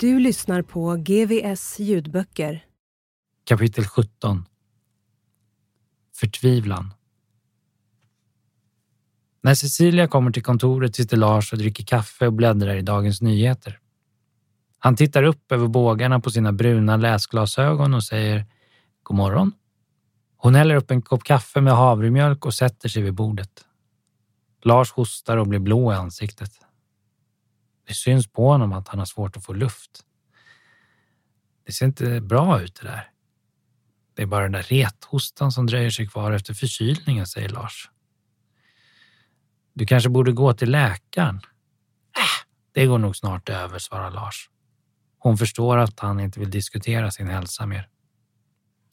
Du lyssnar på GVS ljudböcker. Kapitel 17 Förtvivlan När Cecilia kommer till kontoret sitter Lars och dricker kaffe och bläddrar i Dagens Nyheter. Han tittar upp över bågarna på sina bruna läsglasögon och säger God morgon. Hon häller upp en kopp kaffe med havremjölk och sätter sig vid bordet. Lars hostar och blir blå i ansiktet. Det syns på honom att han har svårt att få luft. Det ser inte bra ut det där. Det är bara den där rethostan som dröjer sig kvar efter förkylningen, säger Lars. Du kanske borde gå till läkaren. Äh, det går nog snart över, svarar Lars. Hon förstår att han inte vill diskutera sin hälsa mer.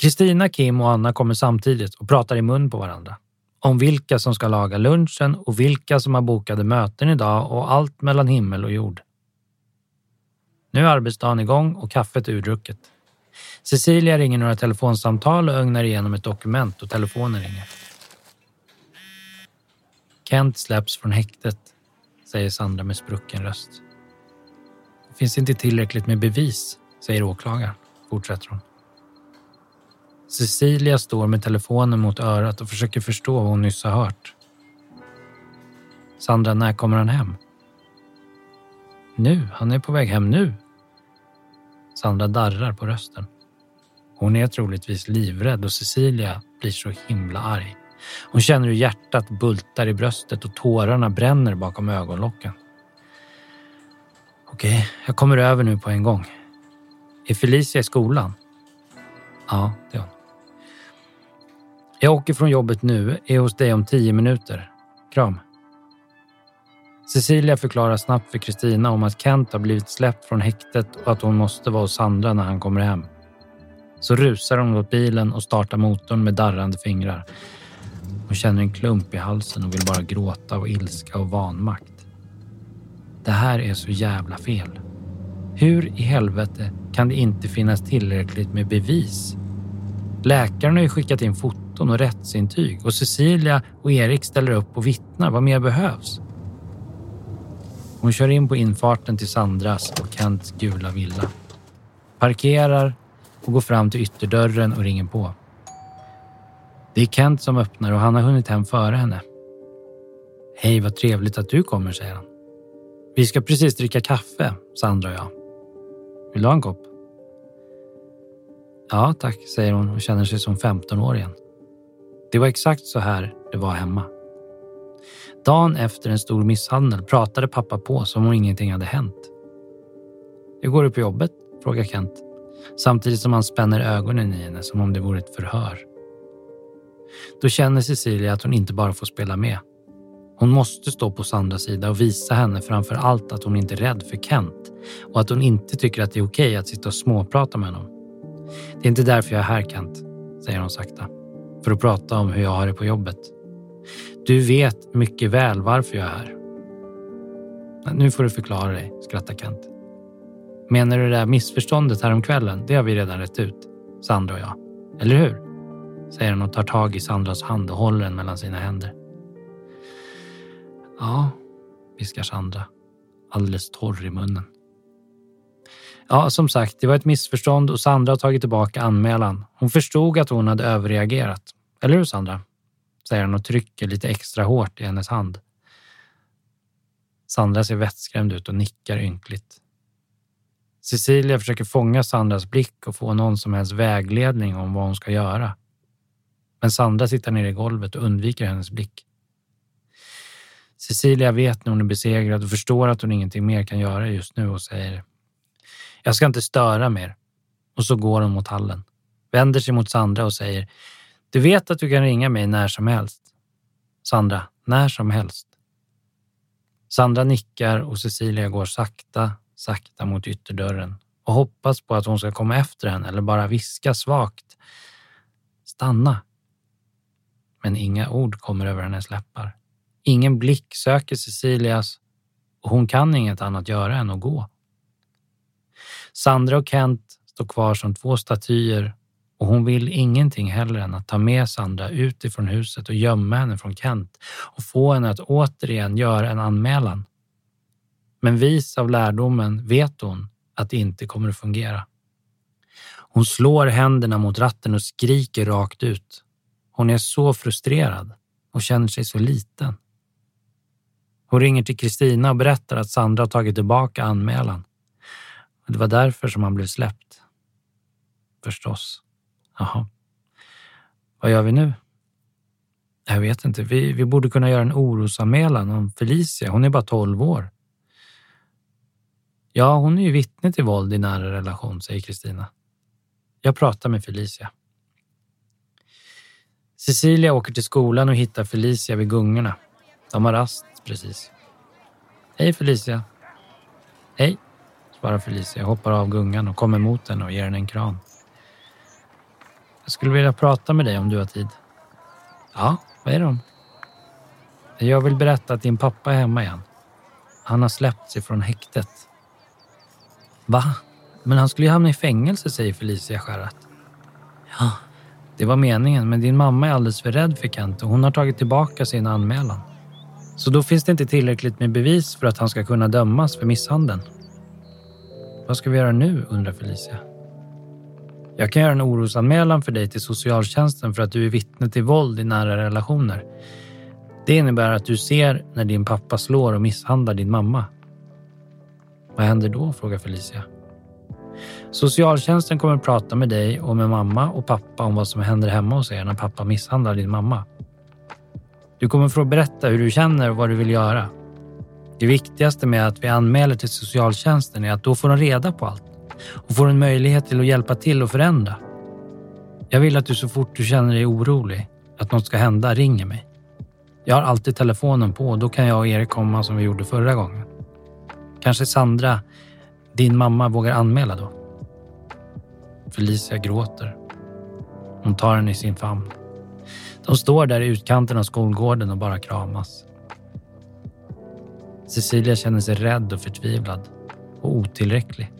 Kristina, Kim och Anna kommer samtidigt och pratar i mun på varandra. Om vilka som ska laga lunchen och vilka som har bokade möten idag och allt mellan himmel och jord. Nu är arbetsdagen igång och kaffet är urdrucket. Cecilia ringer några telefonsamtal och ögnar igenom ett dokument och telefonen ringer. Kent släpps från häktet, säger Sandra med sprucken röst. Det finns inte tillräckligt med bevis, säger åklagaren, fortsätter hon. Cecilia står med telefonen mot örat och försöker förstå vad hon nyss har hört. Sandra, när kommer han hem? Nu, han är på väg hem nu. Sandra darrar på rösten. Hon är troligtvis livrädd och Cecilia blir så himla arg. Hon känner hur hjärtat bultar i bröstet och tårarna bränner bakom ögonlocken. Okej, jag kommer över nu på en gång. Är Felicia i skolan? Ja, det är hon. Jag åker från jobbet nu, är hos dig om tio minuter. Kram. Cecilia förklarar snabbt för Kristina om att Kent har blivit släppt från häktet och att hon måste vara hos Sandra när han kommer hem. Så rusar hon mot bilen och startar motorn med darrande fingrar. Hon känner en klump i halsen och vill bara gråta av ilska och vanmakt. Det här är så jävla fel. Hur i helvete kan det inte finnas tillräckligt med bevis? Läkaren har ju skickat in foton och rättsintyg och Cecilia och Erik ställer upp och vittnar. Vad mer behövs? Hon kör in på infarten till Sandras och Kents gula villa. Parkerar och går fram till ytterdörren och ringer på. Det är Kent som öppnar och han har hunnit hem före henne. Hej, vad trevligt att du kommer, säger han. Vi ska precis dricka kaffe, Sandra och jag. Vill du ha en kopp? Ja, tack, säger hon och känner sig som 15 år igen. Det var exakt så här det var hemma. Dagen efter en stor misshandel pratade pappa på som om ingenting hade hänt. Hur går det på jobbet? frågar Kent samtidigt som han spänner ögonen i henne som om det vore ett förhör. Då känner Cecilia att hon inte bara får spela med. Hon måste stå på Sandras sida och visa henne framför allt att hon inte är rädd för Kent och att hon inte tycker att det är okej att sitta och småprata med honom. Det är inte därför jag är här Kent, säger hon sakta. För att prata om hur jag har det på jobbet. Du vet mycket väl varför jag är här. Nu får du förklara dig, skrattar Kent. Menar du det där missförståndet häromkvällen? Det har vi redan rätt ut, Sandra och jag. Eller hur? Säger han och tar tag i Sandras hand och håller den mellan sina händer. Ja, viskar Sandra, alldeles torr i munnen. Ja, som sagt, det var ett missförstånd och Sandra har tagit tillbaka anmälan. Hon förstod att hon hade överreagerat. Eller hur Sandra? Säger han och trycker lite extra hårt i hennes hand. Sandra ser vettskrämd ut och nickar ynkligt. Cecilia försöker fånga Sandras blick och få någon som helst vägledning om vad hon ska göra. Men Sandra sitter nere i golvet och undviker hennes blick. Cecilia vet när hon är besegrad och förstår att hon ingenting mer kan göra just nu och säger Jag ska inte störa mer. Och så går hon mot hallen, vänder sig mot Sandra och säger du vet att du kan ringa mig när som helst. Sandra, när som helst. Sandra nickar och Cecilia går sakta, sakta mot ytterdörren och hoppas på att hon ska komma efter henne eller bara viska svagt. Stanna. Men inga ord kommer över hennes läppar. Ingen blick söker Cecilias och hon kan inget annat göra än att gå. Sandra och Kent står kvar som två statyer och hon vill ingenting hellre än att ta med Sandra ut ifrån huset och gömma henne från Kent och få henne att återigen göra en anmälan. Men vis av lärdomen vet hon att det inte kommer att fungera. Hon slår händerna mot ratten och skriker rakt ut. Hon är så frustrerad och känner sig så liten. Hon ringer till Kristina och berättar att Sandra har tagit tillbaka anmälan. Det var därför som han blev släppt. Förstås. Jaha. Vad gör vi nu? Jag vet inte. Vi, vi borde kunna göra en orosanmälan om Felicia. Hon är bara 12 år. Ja, hon är ju vittne till våld i nära relation, säger Kristina. Jag pratar med Felicia. Cecilia åker till skolan och hittar Felicia vid gungorna. De har rast precis. Hej Felicia. Hej, svarar Felicia, hoppar av gungan och kommer mot henne och ger henne en kram. Jag skulle vilja prata med dig om du har tid. Ja, vad är det om? Jag vill berätta att din pappa är hemma igen. Han har släppts ifrån häktet. Va? Men han skulle ju hamna i fängelse, säger Felicia skärrat. Ja, det var meningen, men din mamma är alldeles för rädd för Kent och hon har tagit tillbaka sin anmälan. Så då finns det inte tillräckligt med bevis för att han ska kunna dömas för misshandeln. Vad ska vi göra nu, undrar Felicia. Jag kan göra en orosanmälan för dig till socialtjänsten för att du är vittne till våld i nära relationer. Det innebär att du ser när din pappa slår och misshandlar din mamma. Vad händer då? frågar Felicia. Socialtjänsten kommer att prata med dig och med mamma och pappa om vad som händer hemma hos er när pappa misshandlar din mamma. Du kommer få berätta hur du känner och vad du vill göra. Det viktigaste med att vi anmäler till socialtjänsten är att då får de reda på allt och får en möjlighet till att hjälpa till och förändra. Jag vill att du så fort du känner dig orolig, att något ska hända, ringer mig. Jag har alltid telefonen på och då kan jag och Erik komma som vi gjorde förra gången. Kanske Sandra, din mamma, vågar anmäla då? Felicia gråter. Hon tar henne i sin famn. De står där i utkanten av skolgården och bara kramas. Cecilia känner sig rädd och förtvivlad och otillräcklig.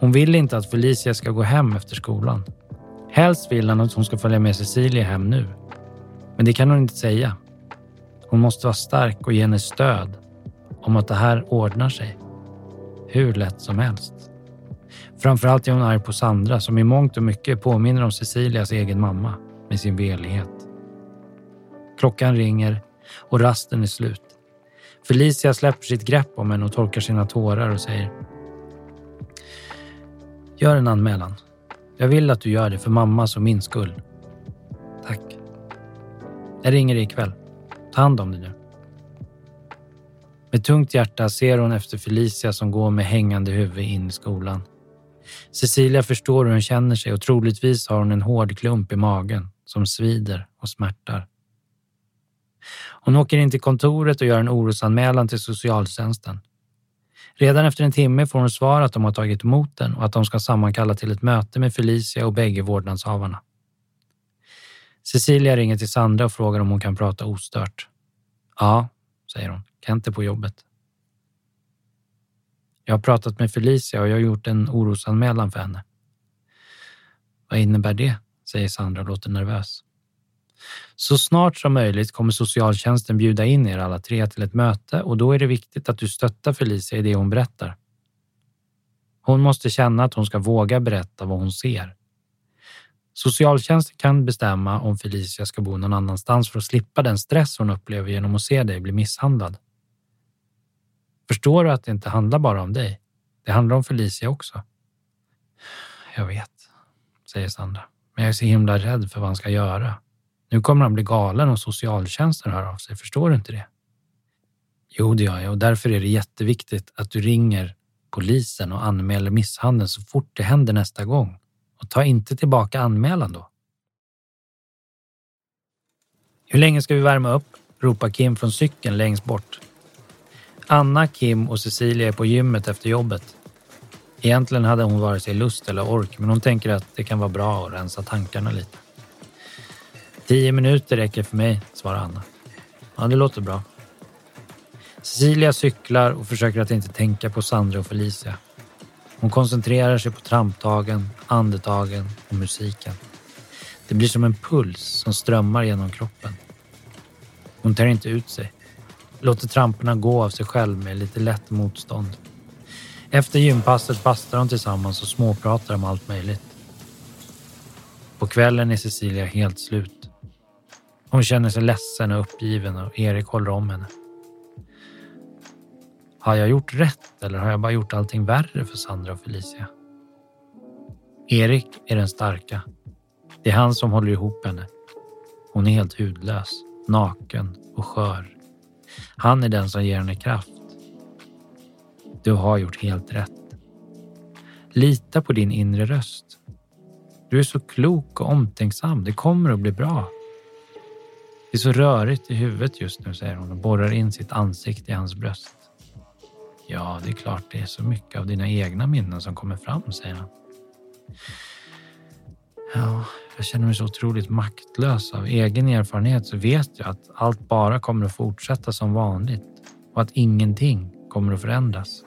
Hon vill inte att Felicia ska gå hem efter skolan. Helst vill han att hon ska följa med Cecilia hem nu. Men det kan hon inte säga. Hon måste vara stark och ge henne stöd om att det här ordnar sig. Hur lätt som helst. Framförallt är hon arg på Sandra som i mångt och mycket påminner om Cecilias egen mamma med sin velighet. Klockan ringer och rasten är slut. Felicia släpper sitt grepp om henne och torkar sina tårar och säger Gör en anmälan. Jag vill att du gör det för mammas och min skull. Tack. Jag ringer dig ikväll. Ta hand om dig nu. Med tungt hjärta ser hon efter Felicia som går med hängande huvud in i skolan. Cecilia förstår hur hon känner sig och troligtvis har hon en hård klump i magen som svider och smärtar. Hon åker in till kontoret och gör en orosanmälan till socialtjänsten. Redan efter en timme får hon svar att de har tagit emot den och att de ska sammankalla till ett möte med Felicia och bägge vårdnadshavarna. Cecilia ringer till Sandra och frågar om hon kan prata ostört. Ja, säger hon. Kent är på jobbet. Jag har pratat med Felicia och jag har gjort en orosanmälan för henne. Vad innebär det? säger Sandra och låter nervös. Så snart som möjligt kommer socialtjänsten bjuda in er alla tre till ett möte och då är det viktigt att du stöttar Felicia i det hon berättar. Hon måste känna att hon ska våga berätta vad hon ser. Socialtjänsten kan bestämma om Felicia ska bo någon annanstans för att slippa den stress hon upplever genom att se dig bli misshandlad. Förstår du att det inte handlar bara om dig? Det handlar om Felicia också. Jag vet, säger Sandra. Men jag är så himla rädd för vad han ska göra. Nu kommer han bli galen och socialtjänsten hör av sig. Förstår du inte det? Jo, det gör jag och därför är det jätteviktigt att du ringer polisen och anmäler misshandeln så fort det händer nästa gång. Och ta inte tillbaka anmälan då. Hur länge ska vi värma upp? ropar Kim från cykeln längst bort. Anna, Kim och Cecilia är på gymmet efter jobbet. Egentligen hade hon vare sig lust eller ork, men hon tänker att det kan vara bra att rensa tankarna lite. Tio minuter räcker för mig, svarar Anna. Ja, det låter bra. Cecilia cyklar och försöker att inte tänka på Sandra och Felicia. Hon koncentrerar sig på tramptagen, andetagen och musiken. Det blir som en puls som strömmar genom kroppen. Hon tar inte ut sig. Låter tramporna gå av sig själv med lite lätt motstånd. Efter gympasset bastar de tillsammans och småpratar om allt möjligt. På kvällen är Cecilia helt slut. Hon känner sig ledsen och uppgiven och Erik håller om henne. Har jag gjort rätt eller har jag bara gjort allting värre för Sandra och Felicia? Erik är den starka. Det är han som håller ihop henne. Hon är helt hudlös, naken och skör. Han är den som ger henne kraft. Du har gjort helt rätt. Lita på din inre röst. Du är så klok och omtänksam. Det kommer att bli bra. Det är så rörigt i huvudet just nu, säger hon och borrar in sitt ansikte i hans bröst. Ja, det är klart det är så mycket av dina egna minnen som kommer fram, säger han. Ja, jag känner mig så otroligt maktlös. Av egen erfarenhet så vet jag att allt bara kommer att fortsätta som vanligt och att ingenting kommer att förändras.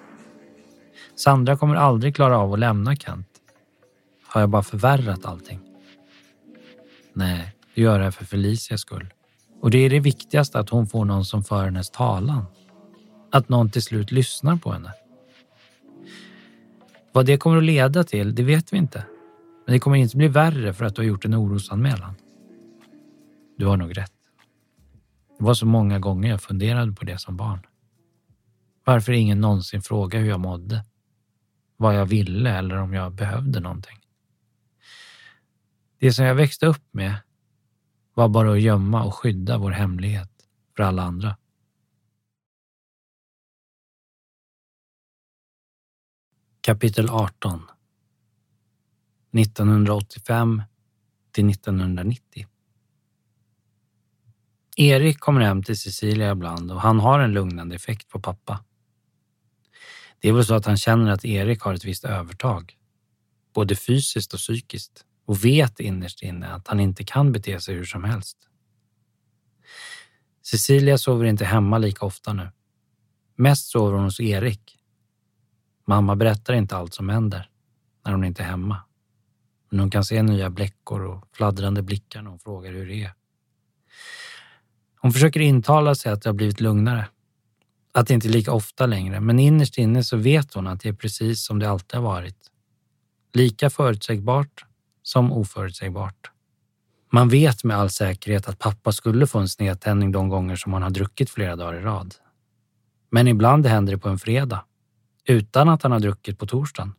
Sandra kommer aldrig klara av att lämna Kent. Har jag bara förvärrat allting? Nej, det gör jag för Felicias skull. Och det är det viktigaste att hon får någon som för hennes talan. Att någon till slut lyssnar på henne. Vad det kommer att leda till, det vet vi inte. Men det kommer inte bli värre för att du har gjort en orosanmälan. Du har nog rätt. Det var så många gånger jag funderade på det som barn. Varför ingen någonsin frågade hur jag mådde? Vad jag ville eller om jag behövde någonting. Det som jag växte upp med var bara att gömma och skydda vår hemlighet för alla andra. Kapitel 18 1985 till 1990 Erik kommer hem till Cecilia ibland och han har en lugnande effekt på pappa. Det är väl så att han känner att Erik har ett visst övertag, både fysiskt och psykiskt och vet innerst inne att han inte kan bete sig hur som helst. Cecilia sover inte hemma lika ofta nu. Mest sover hon hos Erik. Mamma berättar inte allt som händer när hon inte är hemma. Men hon kan se nya bläckor och fladdrande blickar när hon frågar hur det är. Hon försöker intala sig att det har blivit lugnare. Att det inte är lika ofta längre, men innerst inne så vet hon att det är precis som det alltid har varit. Lika förutsägbart som oförutsägbart. Man vet med all säkerhet att pappa skulle få en snedtändning de gånger som han har druckit flera dagar i rad. Men ibland händer det på en fredag, utan att han har druckit på torsdagen.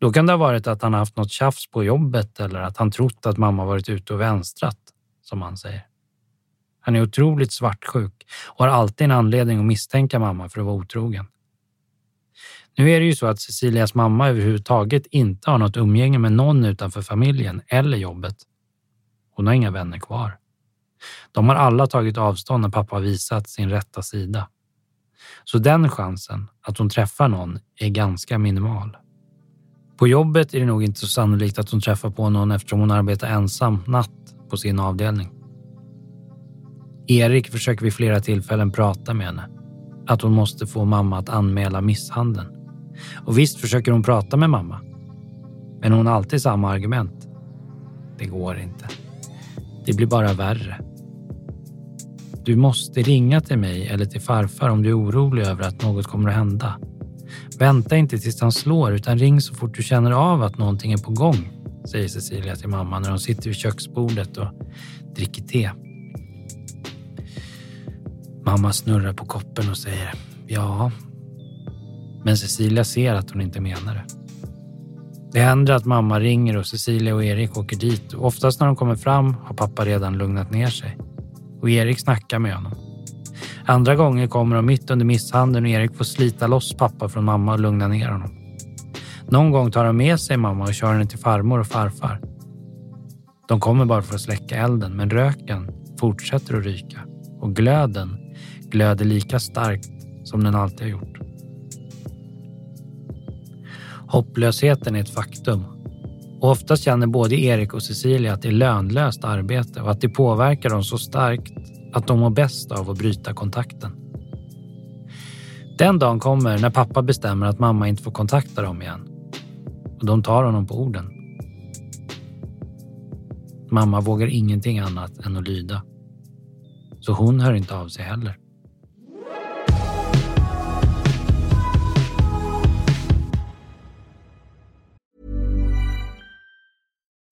Då kan det ha varit att han haft något tjafs på jobbet eller att han trott att mamma varit ute och vänstrat, som han säger. Han är otroligt svartsjuk och har alltid en anledning att misstänka mamma för att vara otrogen. Nu är det ju så att Cecilias mamma överhuvudtaget inte har något umgänge med någon utanför familjen eller jobbet. Hon har inga vänner kvar. De har alla tagit avstånd när pappa har visat sin rätta sida. Så den chansen att hon träffar någon är ganska minimal. På jobbet är det nog inte så sannolikt att hon träffar på någon eftersom hon arbetar ensam natt på sin avdelning. Erik försöker vid flera tillfällen prata med henne. Att hon måste få mamma att anmäla misshandeln. Och visst försöker hon prata med mamma. Men hon har alltid samma argument. Det går inte. Det blir bara värre. Du måste ringa till mig eller till farfar om du är orolig över att något kommer att hända. Vänta inte tills han slår utan ring så fort du känner av att någonting är på gång, säger Cecilia till mamma när de sitter vid köksbordet och dricker te. Mamma snurrar på koppen och säger ja. Men Cecilia ser att hon inte menar det. Det händer att mamma ringer och Cecilia och Erik åker dit. Oftast när de kommer fram har pappa redan lugnat ner sig. Och Erik snackar med honom. Andra gånger kommer de mitt under misshandeln och Erik får slita loss pappa från mamma och lugna ner honom. Någon gång tar de med sig mamma och kör henne till farmor och farfar. De kommer bara för att släcka elden, men röken fortsätter att ryka och glöden glöder lika starkt som den alltid har gjort. Hopplösheten är ett faktum. Och ofta känner både Erik och Cecilia att det är lönlöst arbete och att det påverkar dem så starkt att de mår bäst av att bryta kontakten. Den dagen kommer när pappa bestämmer att mamma inte får kontakta dem igen. Och de tar honom på orden. Mamma vågar ingenting annat än att lyda. Så hon hör inte av sig heller.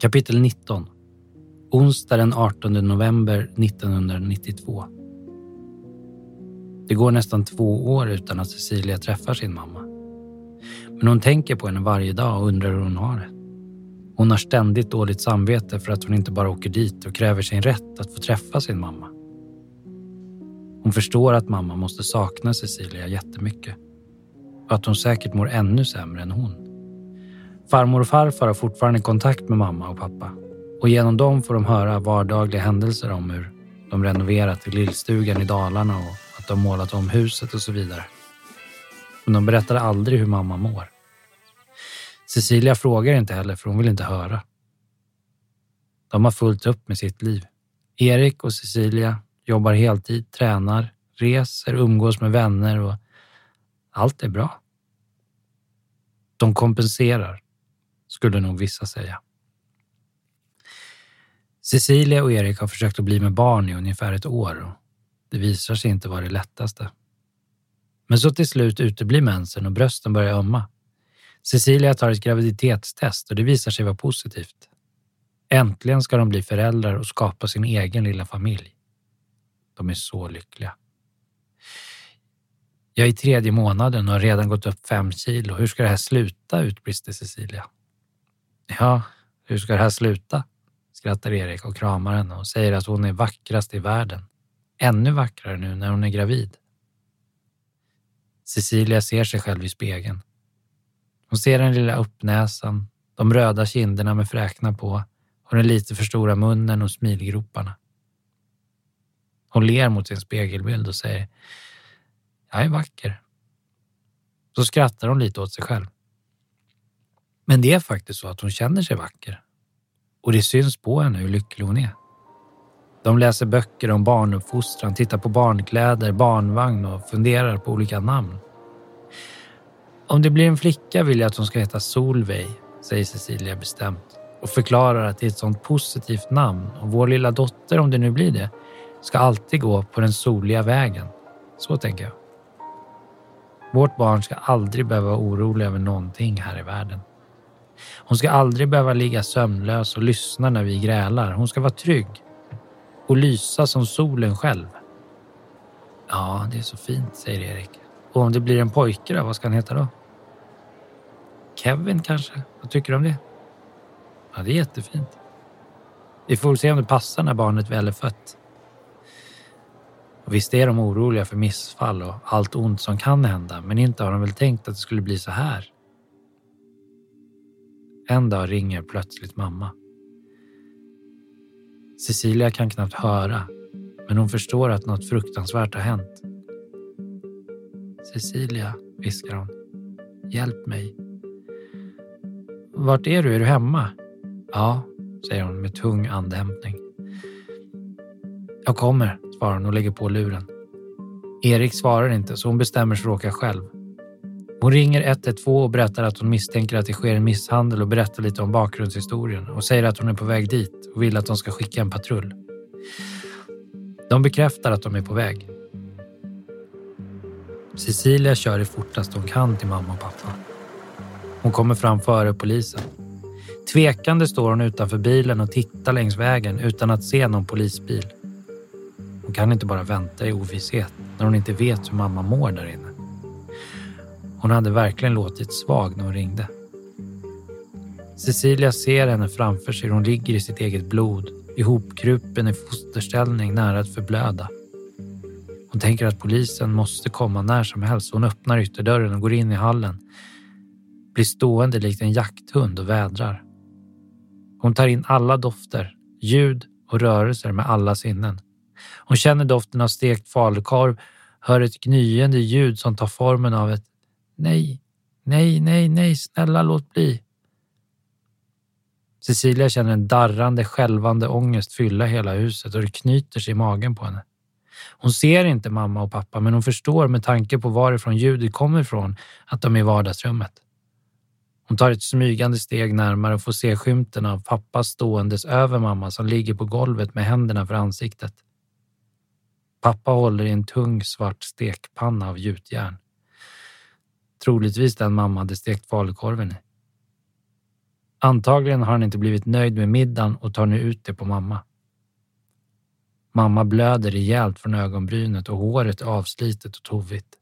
Kapitel 19 Onsdag den 18 november 1992 Det går nästan två år utan att Cecilia träffar sin mamma. Men hon tänker på henne varje dag och undrar hur hon har det. Hon har ständigt dåligt samvete för att hon inte bara åker dit och kräver sin rätt att få träffa sin mamma. Hon förstår att mamma måste sakna Cecilia jättemycket och att hon säkert mår ännu sämre än hon. Farmor och farfar har fortfarande kontakt med mamma och pappa och genom dem får de höra vardagliga händelser om hur de renoverat i lillstugan i Dalarna och att de målat om huset och så vidare. Men de berättar aldrig hur mamma mår. Cecilia frågar inte heller för hon vill inte höra. De har fullt upp med sitt liv. Erik och Cecilia jobbar heltid, tränar, reser, umgås med vänner och allt är bra. De kompenserar, skulle nog vissa säga. Cecilia och Erik har försökt att bli med barn i ungefär ett år och det visar sig inte vara det lättaste. Men så till slut uteblir mensen och brösten börjar ömma. Cecilia tar ett graviditetstest och det visar sig vara positivt. Äntligen ska de bli föräldrar och skapa sin egen lilla familj. De är så lyckliga. Jag är i tredje månaden och har redan gått upp fem kilo. Hur ska det här sluta? utbrister Cecilia. Ja, hur ska det här sluta? skrattar Erik och kramar henne och säger att hon är vackrast i världen. Ännu vackrare nu när hon är gravid. Cecilia ser sig själv i spegeln. Hon ser den lilla uppnäsan, de röda kinderna med fräknar på och den lite för stora munnen och smilgroparna. Hon ler mot sin spegelbild och säger Jag är vacker. Så skrattar hon lite åt sig själv. Men det är faktiskt så att hon känner sig vacker. Och det syns på henne hur lycklig hon är. De läser böcker om barnuppfostran, tittar på barnkläder, barnvagn och funderar på olika namn. Om det blir en flicka vill jag att hon ska heta Solveig, säger Cecilia bestämt och förklarar att det är ett sånt positivt namn och vår lilla dotter, om det nu blir det, ska alltid gå på den soliga vägen. Så tänker jag. Vårt barn ska aldrig behöva vara orolig över någonting här i världen. Hon ska aldrig behöva ligga sömnlös och lyssna när vi grälar. Hon ska vara trygg och lysa som solen själv. Ja, det är så fint, säger Erik. Och om det blir en pojke då, vad ska han heta då? Kevin kanske? Vad tycker du om det? Ja, det är jättefint. Vi får se om det passar när barnet väl är fött. Och visst är de oroliga för missfall och allt ont som kan hända, men inte har de väl tänkt att det skulle bli så här. En dag ringer plötsligt mamma. Cecilia kan knappt höra, men hon förstår att något fruktansvärt har hänt. Cecilia, viskar hon. Hjälp mig. Vart är du? Är du hemma? Ja, säger hon med tung andhämtning. Jag kommer, svarar hon och lägger på luren. Erik svarar inte så hon bestämmer sig för att åka själv. Hon ringer 112 och berättar att hon misstänker att det sker en misshandel och berättar lite om bakgrundshistorien och säger att hon är på väg dit och vill att de ska skicka en patrull. De bekräftar att de är på väg. Cecilia kör det fortast hon kan till mamma och pappa. Hon kommer fram före polisen. Tvekande står hon utanför bilen och tittar längs vägen utan att se någon polisbil. Hon kan inte bara vänta i ovisshet när hon inte vet hur mamma mår där inne. Hon hade verkligen låtit svag när hon ringde. Cecilia ser henne framför sig. Hon ligger i sitt eget blod, ihopkrupen i fosterställning nära att förblöda. Hon tänker att polisen måste komma när som helst. Hon öppnar ytterdörren och går in i hallen. Blir stående likt en jakthund och vädrar. Hon tar in alla dofter, ljud och rörelser med alla sinnen. Hon känner doften av stekt falukorv, hör ett gnyende ljud som tar formen av ett nej, nej, nej, nej, snälla låt bli. Cecilia känner en darrande, skälvande ångest fylla hela huset och det knyter sig i magen på henne. Hon ser inte mamma och pappa, men hon förstår med tanke på varifrån ljudet kommer ifrån att de är i vardagsrummet. Hon tar ett smygande steg närmare och får se skymten av pappa ståendes över mamma som ligger på golvet med händerna för ansiktet. Pappa håller i en tung svart stekpanna av gjutjärn. Troligtvis den mamma hade stekt falukorven i. Antagligen har han inte blivit nöjd med middagen och tar nu ut det på mamma. Mamma blöder rejält från ögonbrynet och håret är avslitet och tovigt.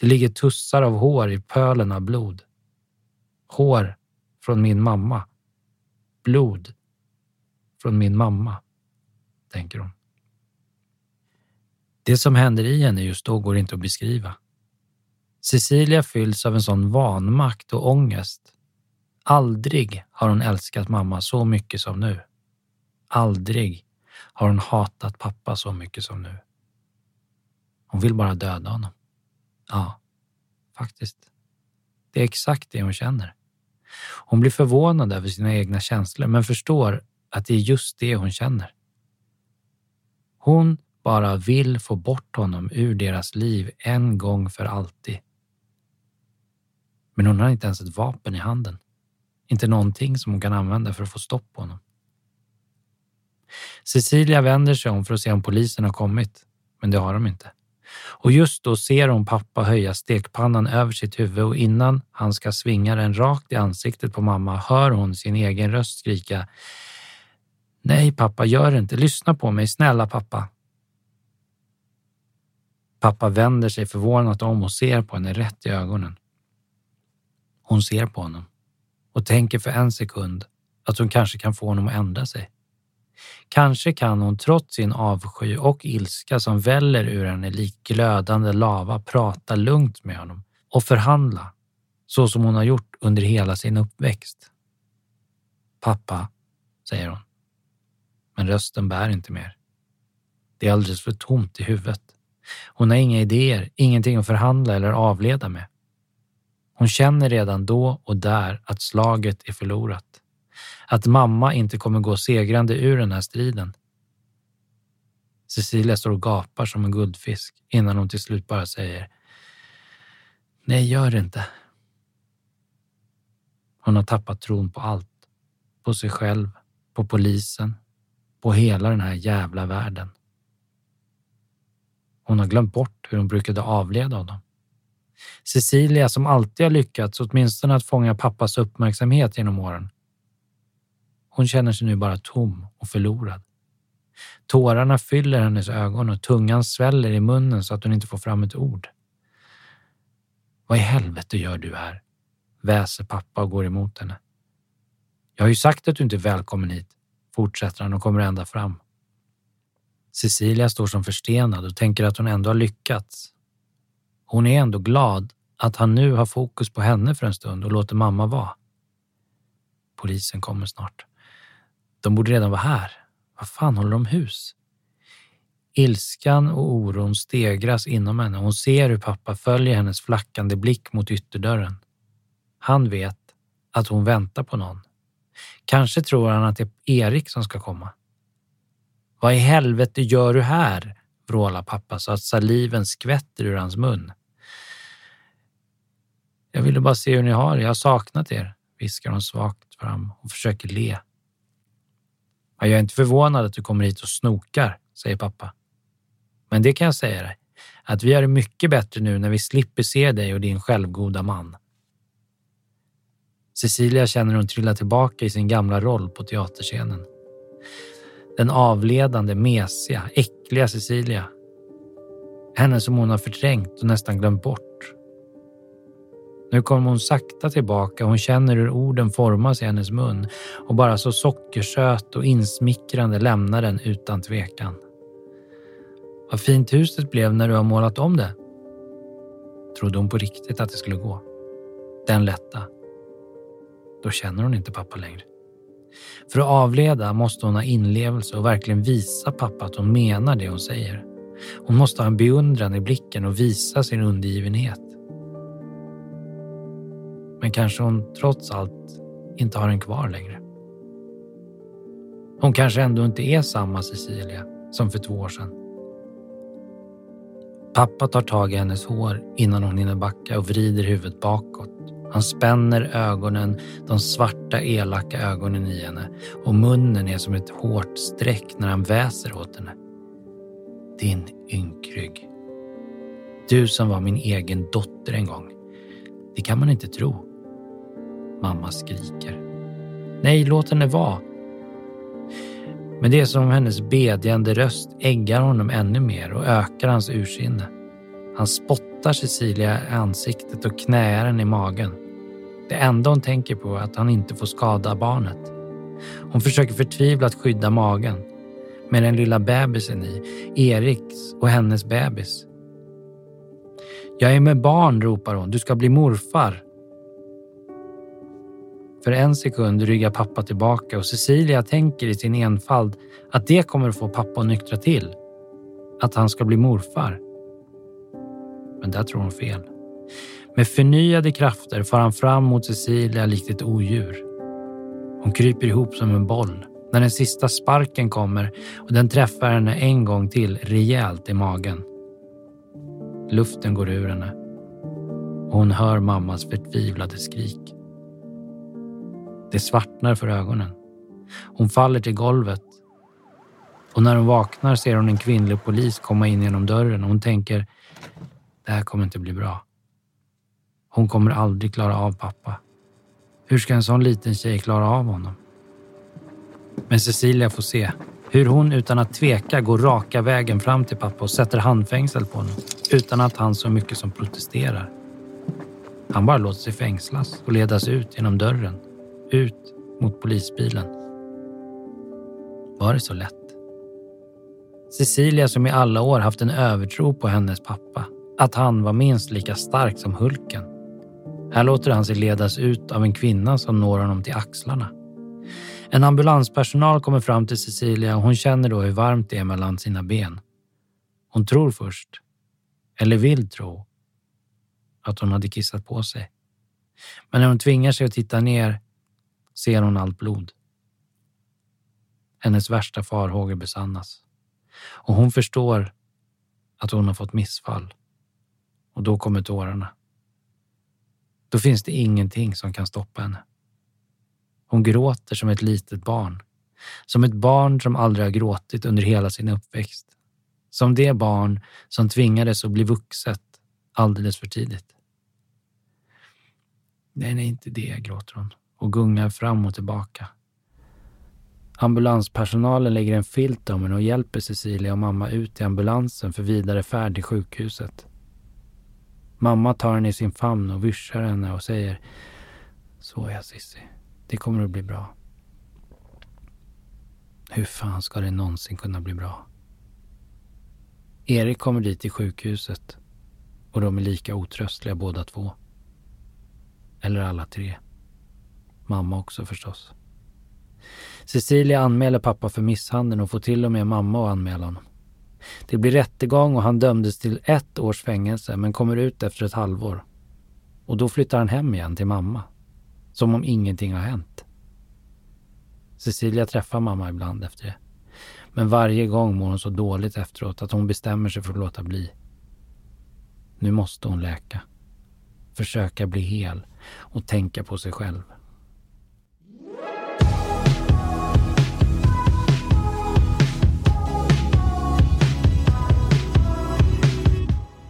Det ligger tussar av hår i pölen av blod. Hår från min mamma. Blod från min mamma, tänker hon. Det som händer i henne just då går inte att beskriva. Cecilia fylls av en sån vanmakt och ångest. Aldrig har hon älskat mamma så mycket som nu. Aldrig har hon hatat pappa så mycket som nu. Hon vill bara döda honom. Ja, faktiskt. Det är exakt det hon känner. Hon blir förvånad över sina egna känslor men förstår att det är just det hon känner. Hon bara vill få bort honom ur deras liv en gång för alltid. Men hon har inte ens ett vapen i handen. Inte någonting som hon kan använda för att få stopp på honom. Cecilia vänder sig om för att se om polisen har kommit, men det har de inte. Och just då ser hon pappa höja stekpannan över sitt huvud och innan han ska svinga den rakt i ansiktet på mamma hör hon sin egen röst skrika Nej pappa, gör inte. Lyssna på mig, snälla pappa. Pappa vänder sig förvånat om och ser på henne rätt i ögonen. Hon ser på honom och tänker för en sekund att hon kanske kan få honom att ändra sig. Kanske kan hon trots sin avsky och ilska som väller ur henne lik glödande lava prata lugnt med honom och förhandla så som hon har gjort under hela sin uppväxt. Pappa, säger hon. Men rösten bär inte mer. Det är alldeles för tomt i huvudet. Hon har inga idéer, ingenting att förhandla eller avleda med. Hon känner redan då och där att slaget är förlorat. Att mamma inte kommer gå segrande ur den här striden. Cecilia står och gapar som en guldfisk innan hon till slut bara säger Nej, gör det inte. Hon har tappat tron på allt. På sig själv, på polisen, på hela den här jävla världen. Hon har glömt bort hur hon brukade avleda honom. Cecilia som alltid har lyckats åtminstone att fånga pappas uppmärksamhet genom åren. Hon känner sig nu bara tom och förlorad. Tårarna fyller hennes ögon och tungan sväller i munnen så att hon inte får fram ett ord. Vad i helvete gör du här? väser pappa och går emot henne. Jag har ju sagt att du inte är välkommen hit, fortsätter han och kommer ända fram. Cecilia står som förstenad och tänker att hon ändå har lyckats. Hon är ändå glad att han nu har fokus på henne för en stund och låter mamma vara. Polisen kommer snart. De borde redan vara här. Vad fan håller de hus? Ilskan och oron stegras inom henne hon ser hur pappa följer hennes flackande blick mot ytterdörren. Han vet att hon väntar på någon. Kanske tror han att det är Erik som ska komma. Vad i helvete gör du här? vrålar pappa så att saliven skvätter ur hans mun. Jag ville bara se hur ni har det. Jag har saknat er, viskar hon svagt fram och försöker le. Jag är inte förvånad att du kommer hit och snokar, säger pappa. Men det kan jag säga dig, att vi har det mycket bättre nu när vi slipper se dig och din självgoda man. Cecilia känner hur hon trillar tillbaka i sin gamla roll på teaterscenen. Den avledande, mesiga, äckliga Cecilia. Henne som hon har förträngt och nästan glömt bort. Nu kommer hon sakta tillbaka och hon känner hur orden formas i hennes mun och bara så sockersöt och insmickrande lämnar den utan tvekan. Vad fint huset blev när du har målat om det. Trodde hon på riktigt att det skulle gå? Den lätta. Då känner hon inte pappa längre. För att avleda måste hon ha inlevelse och verkligen visa pappa att hon menar det hon säger. Hon måste ha en beundran i blicken och visa sin undergivenhet. Men kanske hon trots allt inte har den kvar längre. Hon kanske ändå inte är samma Cecilia som för två år sedan. Pappa tar tag i hennes hår innan hon hinner backa och vrider huvudet bakåt. Han spänner ögonen, de svarta elaka ögonen i henne och munnen är som ett hårt streck när han väser åt henne. Din ynkrygg. Du som var min egen dotter en gång. Det kan man inte tro. Mamma skriker. Nej, låt henne vara. Men det är som om hennes bedjande röst äggar honom ännu mer och ökar hans ursinne. Han spottar Cecilia i ansiktet och knäar henne i magen. Det enda hon tänker på är att han inte får skada barnet. Hon försöker förtvivlat skydda magen med den lilla bebisen i, Eriks och hennes bebis. Jag är med barn, ropar hon. Du ska bli morfar. För en sekund ryggar pappa tillbaka och Cecilia tänker i sin enfald att det kommer att få pappa att nyktra till. Att han ska bli morfar. Men där tror hon fel. Med förnyade krafter far han fram mot Cecilia likt ett odjur. Hon kryper ihop som en boll när den sista sparken kommer och den träffar henne en gång till rejält i magen. Luften går ur henne och hon hör mammas förtvivlade skrik. Det svartnar för ögonen. Hon faller till golvet och när hon vaknar ser hon en kvinnlig polis komma in genom dörren och hon tänker det här kommer inte bli bra. Hon kommer aldrig klara av pappa. Hur ska en sån liten tjej klara av honom? Men Cecilia får se hur hon utan att tveka går raka vägen fram till pappa och sätter handfängsel på honom utan att han så mycket som protesterar. Han bara låter sig fängslas och ledas ut genom dörren, ut mot polisbilen. Var det så lätt? Cecilia som i alla år haft en övertro på hennes pappa, att han var minst lika stark som Hulken. Här låter han sig ledas ut av en kvinna som når honom till axlarna. En ambulanspersonal kommer fram till Cecilia och hon känner då hur varmt det är mellan sina ben. Hon tror först, eller vill tro, att hon hade kissat på sig. Men när hon tvingar sig att titta ner ser hon allt blod. Hennes värsta farhågor besannas. Och hon förstår att hon har fått missfall. Och då kommer tårarna. Då finns det ingenting som kan stoppa henne. Hon gråter som ett litet barn. Som ett barn som aldrig har gråtit under hela sin uppväxt. Som det barn som tvingades att bli vuxet alldeles för tidigt. Nej, nej, inte det, gråter hon och gungar fram och tillbaka. Ambulanspersonalen lägger en filt om henne och hjälper Cecilia och mamma ut i ambulansen för vidare färd till sjukhuset. Mamma tar henne i sin famn och vyssjar henne och säger Så ja Cissi, det kommer att bli bra. Hur fan ska det någonsin kunna bli bra? Erik kommer dit till sjukhuset och de är lika otröstliga båda två. Eller alla tre. Mamma också förstås. Cecilia anmäler pappa för misshandeln och får till och med mamma att anmäla honom. Det blir rättegång och han dömdes till ett års fängelse men kommer ut efter ett halvår. Och då flyttar han hem igen till mamma. Som om ingenting har hänt. Cecilia träffar mamma ibland efter det. Men varje gång mår hon så dåligt efteråt att hon bestämmer sig för att låta bli. Nu måste hon läka. Försöka bli hel och tänka på sig själv.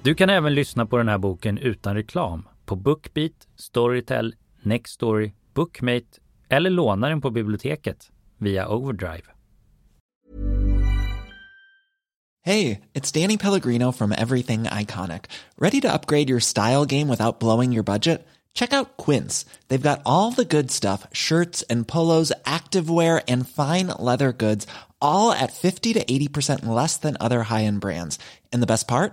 Du kan även lyssna på den här boken utan reklam på Bookbeat, Storytel, Nextory, Bookmate eller låna den på biblioteket via Overdrive. Hej! Det är Danny Pellegrino from Everything Iconic. Ready to upgrade your style game without blowing your budget? Check out Quince. They've got all the good stuff, shirts and polos, activewear and fine leather goods, all at 50 to 80% less than other high-end brands. And the best part?